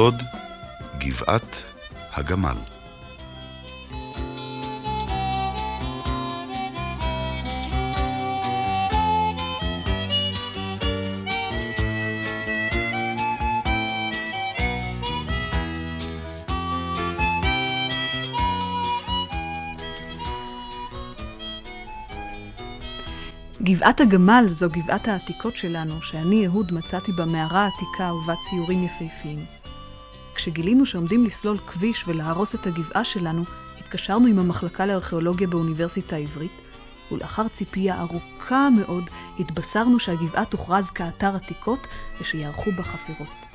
סוד גבעת הגמל. גבעת הגמל זו גבעת העתיקות שלנו, שאני, אהוד, מצאתי במערה העתיקה ובה ציורים יפהפיים. כשגילינו שעומדים לסלול כביש ולהרוס את הגבעה שלנו, התקשרנו עם המחלקה לארכיאולוגיה באוניברסיטה העברית, ולאחר ציפייה ארוכה מאוד, התבשרנו שהגבעה תוכרז כאתר עתיקות ושיערכו בה חפירות.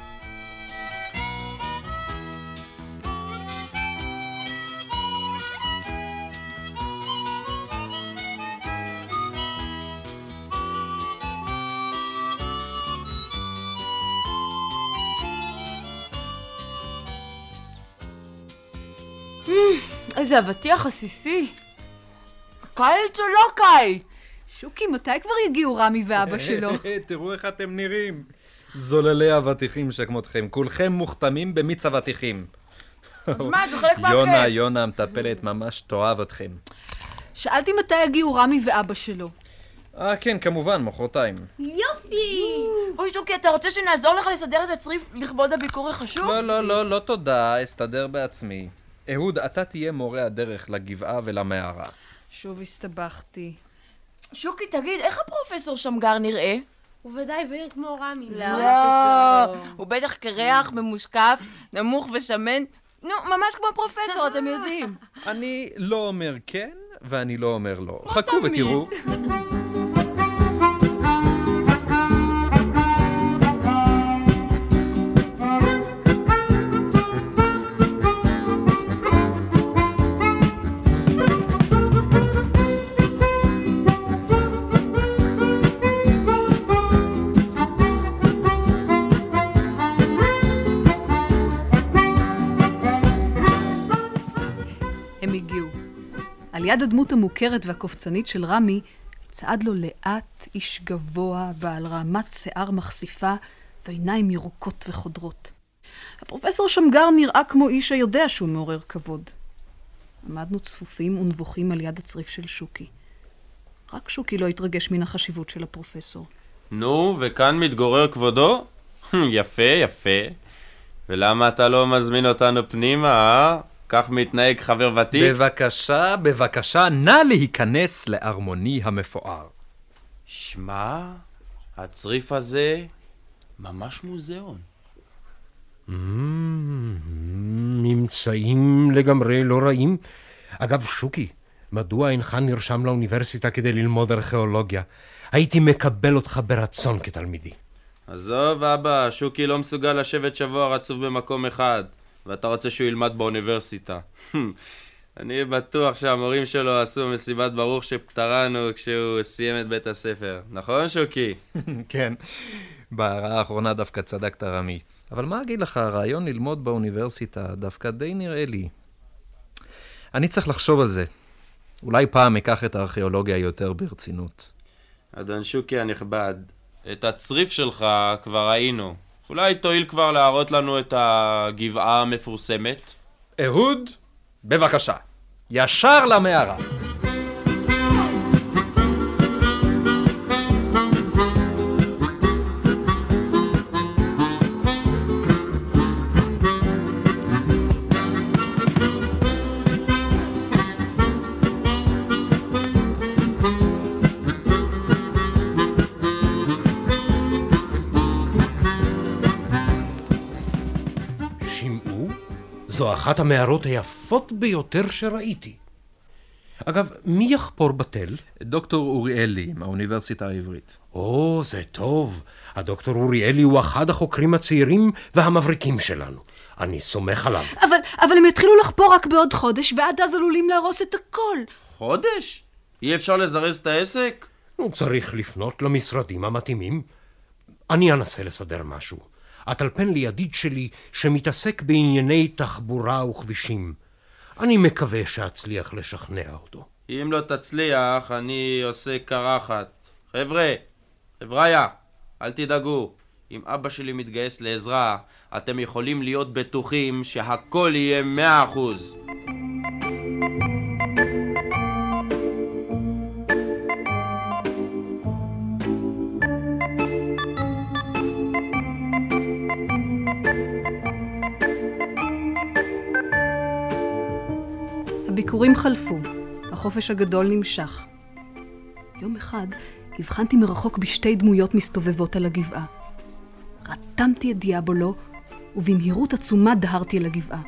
איזה אבטיח עסיסי. קיץ או לא קיץ? שוקי, מתי כבר יגיעו רמי ואבא שלו? תראו איך אתם נראים. זוללי אבטיחים שכמותכם, כולכם מוכתמים במיץ אבטיחים. מה, זה חלק מהכיף. יונה, יונה המטפלת ממש תאהב אתכם. שאלתי מתי יגיעו רמי ואבא שלו. אה, כן, כמובן, מחרתיים. יופי! אוי, שוקי, אתה רוצה שנעזור לך לסדר את הצריף לכבוד הביקור החשוב? לא, לא, לא, לא תודה, אסתדר בעצמי. אהוד, אתה תהיה מורה הדרך לגבעה ולמערה. שוב הסתבכתי. שוקי, תגיד, איך הפרופסור שמגר נראה? הוא ודאי בעיר כמו רמי. לא, הוא בטח קרח, ממושקף, נמוך ושמן. נו, ממש כמו פרופסור, אתם יודעים. אני לא אומר כן, ואני לא אומר לא. חכו ותראו. הם הגיעו. על יד הדמות המוכרת והקופצנית של רמי, צעד לו לאט איש גבוה, בעל רעמת שיער מחשיפה ועיניים ירוקות וחודרות. הפרופסור שמגר נראה כמו איש היודע שהוא מעורר כבוד. עמדנו צפופים ונבוכים על יד הצריף של שוקי. רק שוקי לא התרגש מן החשיבות של הפרופסור. נו, וכאן מתגורר כבודו? יפה, יפה. ולמה אתה לא מזמין אותנו פנימה, אה? כך מתנהג חבר ותיק? בבקשה, בבקשה, נא להיכנס לארמוני המפואר. שמע, הצריף הזה ממש מוזיאון. ממצאים לגמרי לא רעים. אגב, שוקי, מדוע אינך נרשם לאוניברסיטה כדי ללמוד ארכיאולוגיה? הייתי מקבל אותך ברצון כתלמידי. עזוב, אבא, שוקי לא מסוגל לשבת שבוע רצוף במקום אחד, ואתה רוצה שהוא ילמד באוניברסיטה. אני בטוח שהמורים שלו עשו מסיבת ברוך שפטרנו כשהוא סיים את בית הספר. נכון, שוקי? כן, בהערה האחרונה דווקא צדקת רמי. אבל מה אגיד לך, הרעיון ללמוד באוניברסיטה דווקא די נראה לי. אני צריך לחשוב על זה. אולי פעם אקח את הארכיאולוגיה יותר ברצינות. אדון שוקי הנכבד, את הצריף שלך כבר ראינו. אולי תואיל כבר להראות לנו את הגבעה המפורסמת? אהוד, בבקשה. ישר למערה. אחת המערות היפות ביותר שראיתי. אגב, מי יחפור בתל? דוקטור אוריאלי מהאוניברסיטה העברית. או, זה טוב. הדוקטור אוריאלי הוא אחד החוקרים הצעירים והמבריקים שלנו. אני סומך עליו. אבל, אבל הם יתחילו לחפור רק בעוד חודש, ועד אז עלולים להרוס את הכל. חודש? אי אפשר לזרז את העסק? הוא צריך לפנות למשרדים המתאימים. אני אנסה לסדר משהו. הטלפן לי ידיד שלי שמתעסק בענייני תחבורה וכבישים. אני מקווה שאצליח לשכנע אותו. אם לא תצליח, אני עושה קרחת. חבר'ה, חבריה, אל תדאגו. אם אבא שלי מתגייס לעזרה, אתם יכולים להיות בטוחים שהכל יהיה מאה אחוז. הביקורים חלפו, החופש הגדול נמשך. יום אחד הבחנתי מרחוק בשתי דמויות מסתובבות על הגבעה. רתמתי את דיאבולו, ובמהירות עצומה דהרתי אל הגבעה.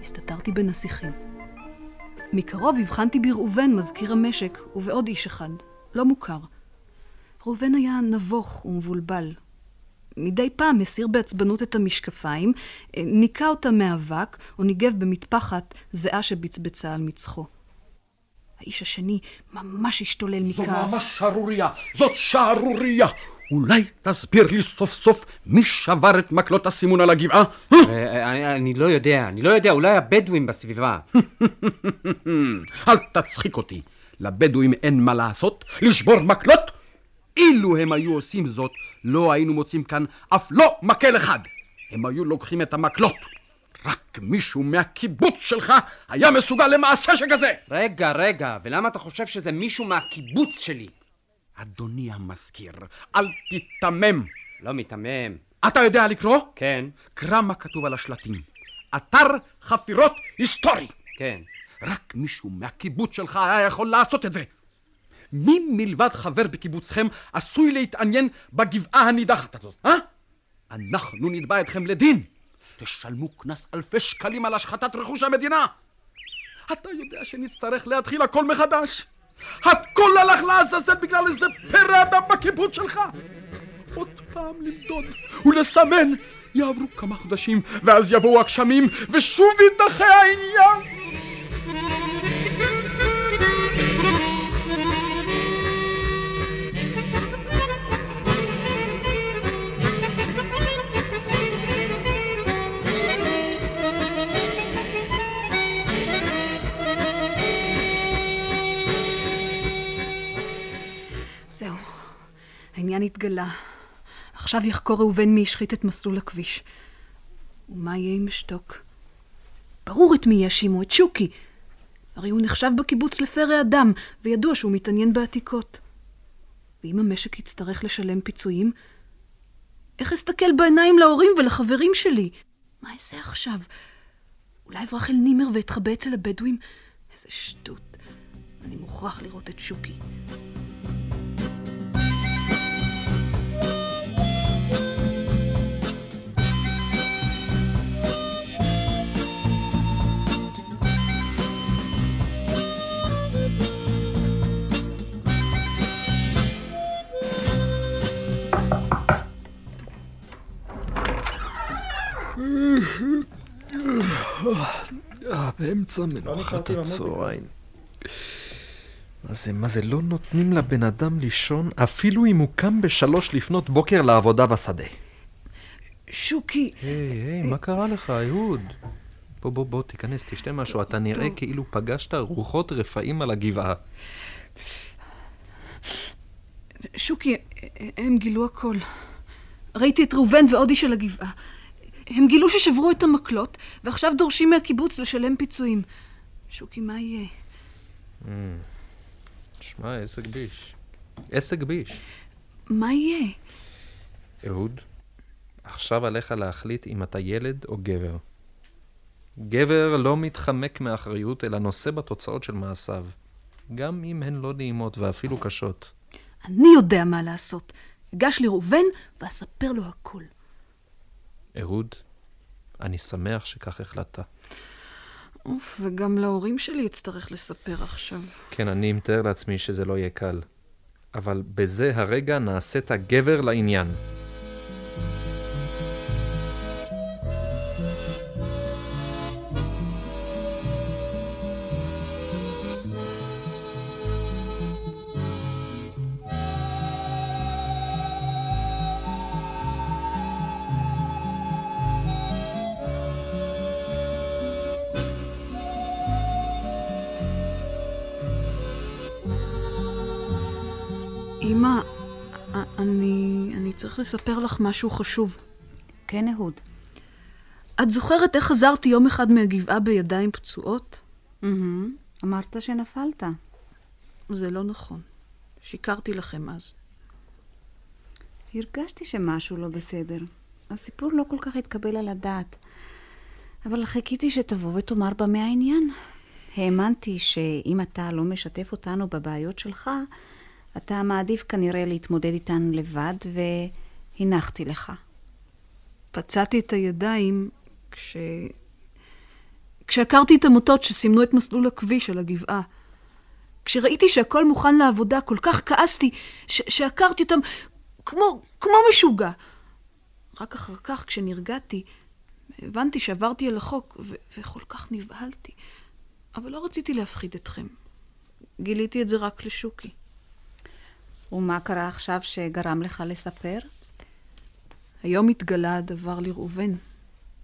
הסתתרתי בין השיחים. מקרוב הבחנתי בראובן, מזכיר המשק, ובעוד איש אחד, לא מוכר. ראובן היה נבוך ומבולבל. מדי פעם הסיר בעצבנות את המשקפיים, ניקה אותה מאבק, או ניגב במטפחת זיעה שבצבצה על מצחו. האיש השני ממש השתולל מכעס. זו ממש שערורייה! זאת שערורייה! אולי תסביר לי סוף סוף מי שבר את מקלות הסימון על הגבעה? אה, אני, אני לא יודע, אני לא יודע, אולי הבדואים בסביבה. אל תצחיק אותי. לבדואים אין מה לעשות? לשבור מקלות? אילו הם היו עושים זאת, לא היינו מוצאים כאן אף לא מקל אחד. הם היו לוקחים את המקלות. רק מישהו מהקיבוץ שלך היה מסוגל למעשה שכזה! רגע, רגע, ולמה אתה חושב שזה מישהו מהקיבוץ שלי? אדוני המזכיר, אל תיתמם. לא מיתמם. אתה יודע לקרוא? כן. קרא מה כתוב על השלטים. אתר חפירות היסטורי. כן. רק מישהו מהקיבוץ שלך היה יכול לעשות את זה. מי מלבד חבר בקיבוצכם עשוי להתעניין בגבעה הנידחת הזאת, אה? אנחנו נתבע אתכם לדין. תשלמו קנס אלפי שקלים על השחתת רכוש המדינה. אתה יודע שנצטרך להתחיל הכל מחדש. הכל הלך לעזאזל בגלל איזה פרא אדם בקיבוץ שלך. עוד פעם למדוד ולסמן. יעברו כמה חודשים, ואז יבואו הגשמים, ושוב יידחה העניין. העניין התגלה. עכשיו יחקור ראובן מי השחית את מסלול הכביש. ומה יהיה עם אשתוק? ברור את מי יאשימו, את שוקי. הרי הוא נחשב בקיבוץ לפרא אדם, וידוע שהוא מתעניין בעתיקות. ואם המשק יצטרך לשלם פיצויים, איך אסתכל בעיניים להורים ולחברים שלי? מה אעשה עכשיו? אולי אברח אל נימר ואתחבא אצל הבדואים? איזה שטות. אני מוכרח לראות את שוקי. באמצע מנוחת הצהריים. מה זה, מה זה, לא נותנים לבן אדם לישון אפילו אם הוא קם בשלוש לפנות בוקר לעבודה בשדה. שוקי... היי, היי, מה קרה לך, אהוד? בוא, בוא, בוא, תיכנס, תשתה משהו, אתה נראה. כאילו פגשת רוחות רפאים על הגבעה. שוקי, הם גילו הכל. ראיתי את ראובן ועוד איש על הגבעה. הם גילו ששברו את המקלות, ועכשיו דורשים מהקיבוץ לשלם פיצויים. שוקי, מה יהיה? שמע, עסק ביש. עסק ביש. מה יהיה? אהוד, עכשיו עליך להחליט אם אתה ילד או גבר. גבר לא מתחמק מאחריות, אלא נושא בתוצאות של מעשיו. גם אם הן לא נעימות ואפילו קשות. אני יודע מה לעשות. אגש לראובן ואספר לו הכל. אהוד, אני שמח שכך החלטת. אוף, וגם להורים שלי אצטרך לספר עכשיו. כן, אני מתאר לעצמי שזה לא יהיה קל. אבל בזה הרגע נעשית גבר לעניין. צריך לספר לך משהו חשוב. כן, אהוד. את זוכרת איך חזרתי יום אחד מהגבעה בידיים פצועות? אמרת שנפלת. זה לא נכון. שיקרתי לכם אז. הרגשתי שמשהו לא בסדר. הסיפור לא כל כך התקבל על הדעת. אבל חיכיתי שתבוא ותאמר במה העניין. האמנתי שאם אתה לא משתף אותנו בבעיות שלך, אתה מעדיף כנראה להתמודד איתן לבד, והנחתי לך. פצעתי את הידיים כש... כשעקרתי את המוטות שסימנו את מסלול הכביש על הגבעה. כשראיתי שהכל מוכן לעבודה, כל כך כעסתי ש- שעקרתי אותם כמו, כמו משוגע. רק אחר כך, כשנרגעתי, הבנתי שעברתי על החוק, ו- וכל כך נבהלתי. אבל לא רציתי להפחיד אתכם. גיליתי את זה רק לשוקי. ומה קרה עכשיו שגרם לך לספר? היום התגלה הדבר לראובן.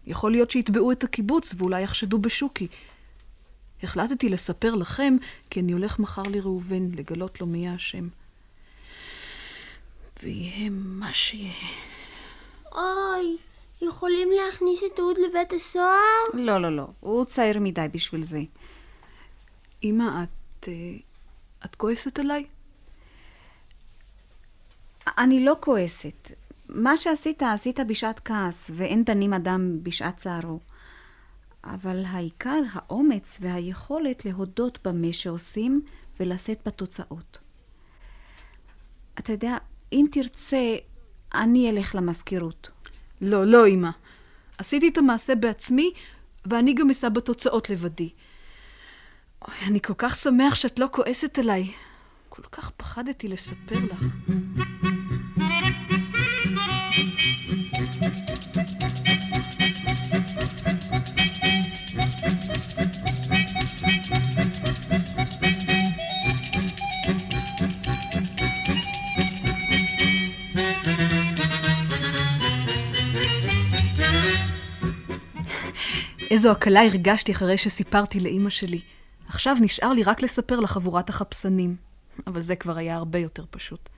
יכול להיות שיתבעו את הקיבוץ ואולי יחשדו בשוקי. החלטתי לספר לכם, כי אני הולך מחר לראובן לגלות לו מי האשם. ויהיה מה שיהיה. אוי, יכולים להכניס את אהוד לבית הסוהר? לא, לא, לא. הוא צעיר מדי בשביל זה. אמא, את... אה, את כועסת עליי? אני לא כועסת. מה שעשית, עשית בשעת כעס, ואין דנים אדם בשעת צערו. אבל העיקר האומץ והיכולת להודות במה שעושים ולשאת בתוצאות. אתה יודע, אם תרצה, אני אלך למזכירות. לא, לא, אמא. עשיתי את המעשה בעצמי, ואני גם אשא בתוצאות לבדי. אוי, אני כל כך שמח שאת לא כועסת עליי. כל כך פחדתי לספר לך. איזו הקלה הרגשתי אחרי שסיפרתי לאימא שלי. עכשיו נשאר לי רק לספר לחבורת החפשנים. אבל זה כבר היה הרבה יותר פשוט.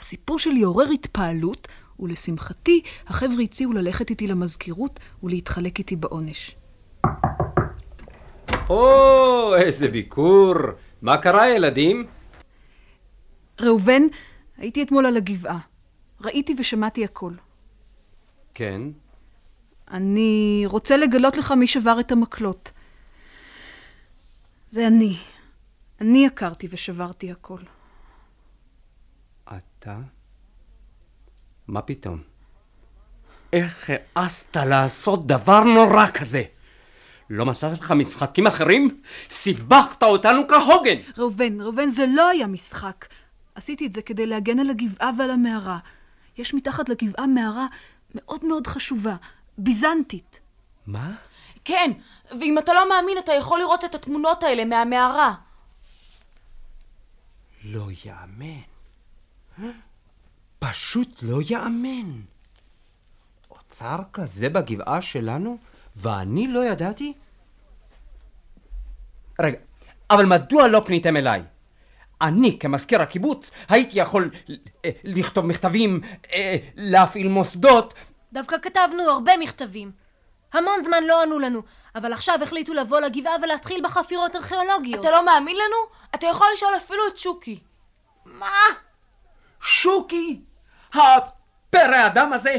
הסיפור שלי עורר התפעלות, ולשמחתי, החבר'ה הציעו ללכת איתי למזכירות ולהתחלק איתי בעונש. או, איזה ביקור. מה קרה, ילדים? ראובן, הייתי אתמול על הגבעה. ראיתי ושמעתי הכל. כן. אני רוצה לגלות לך מי שבר את המקלות. זה אני. אני עקרתי ושברתי הכל. אתה? מה פתאום? איך העזת לעשות דבר נורא כזה? לא מצאת לך משחקים אחרים? סיבכת אותנו כהוגן! ראובן, ראובן, זה לא היה משחק. עשיתי את זה כדי להגן על הגבעה ועל המערה. יש מתחת לגבעה מערה מאוד מאוד חשובה, ביזנטית. מה? כן, ואם אתה לא מאמין, אתה יכול לראות את התמונות האלה מהמערה. לא יאמן. פשוט לא יאמן. אוצר כזה בגבעה שלנו, ואני לא ידעתי? רגע, אבל מדוע לא פניתם אליי? אני כמזכיר הקיבוץ הייתי יכול אה, לכתוב מכתבים, אה, להפעיל מוסדות. דווקא כתבנו הרבה מכתבים. המון זמן לא ענו לנו, אבל עכשיו החליטו לבוא לגבעה ולהתחיל בחפירות ארכיאולוגיות. אתה לא מאמין לנו? אתה יכול לשאול אפילו את שוקי. מה? שוקי? הפרא אדם הזה?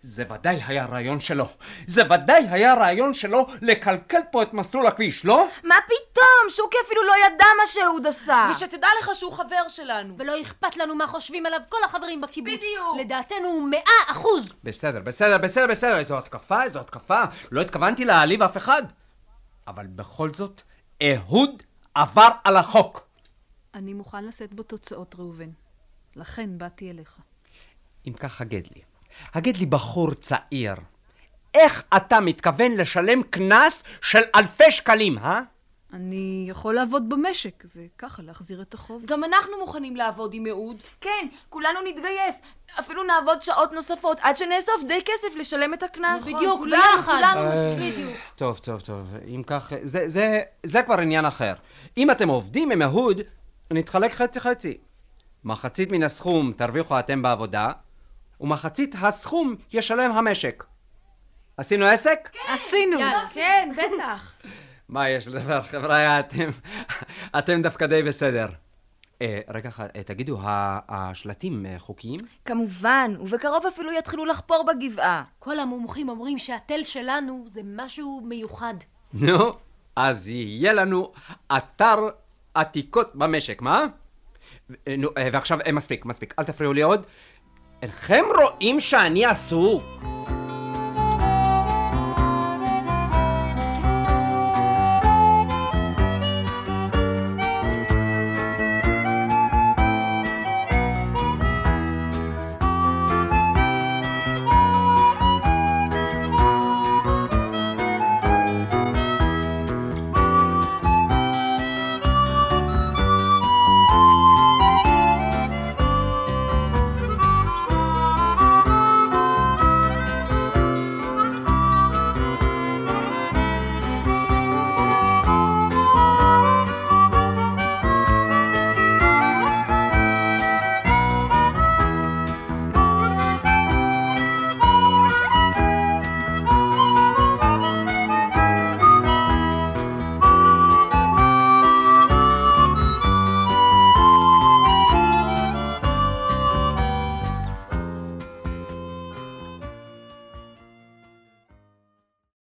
זה ודאי היה רעיון שלו. זה ודאי היה רעיון שלו לקלקל פה את מסלול הכביש, לא? מה פתאום? שוקי אפילו לא ידע מה שאהוד עשה. ושתדע לך שהוא חבר שלנו. ולא אכפת לנו מה חושבים עליו כל החברים בקיבוץ. בדיוק. לדעתנו הוא מאה אחוז. בסדר, בסדר, בסדר, בסדר, איזו התקפה, איזו התקפה. לא התכוונתי להעליב אף אחד. אבל בכל זאת, אהוד עבר על החוק. אני מוכן לשאת בתוצאות, ראובן. לכן באתי אליך. אם כך, הגד לי. הגד לי בחור צעיר. איך אתה מתכוון לשלם קנס של אלפי שקלים, אה? אני יכול לעבוד במשק, וככה להחזיר את החוב. גם אנחנו מוכנים לעבוד עם אהוד. כן, כולנו נתגייס. אפילו נעבוד שעות נוספות עד שנאסוף די כסף לשלם את הקנס. בדיוק, כולנו. כולנו. אה, בדיוק. טוב, טוב, טוב. אם כך, זה, זה, זה כבר עניין אחר. אם אתם עובדים עם אהוד, נתחלק חצי-חצי. מחצית מן הסכום תרוויחו אתם בעבודה, ומחצית הסכום ישלם המשק. עשינו עסק? עשינו. כן, בטח. מה יש לדבר, חבריא, אתם, אתם דווקא די בסדר. אה, רגע אחד, אה, תגידו, השלטים אה, חוקיים? כמובן, ובקרוב אפילו יתחילו לחפור בגבעה. כל המומחים אומרים שהתל שלנו זה משהו מיוחד. נו, אז יהיה לנו אתר עתיקות במשק, מה? אה, נו, אה, ועכשיו, אה, מספיק, מספיק, אל תפריעו לי עוד. אינכם רואים שאני עסוק?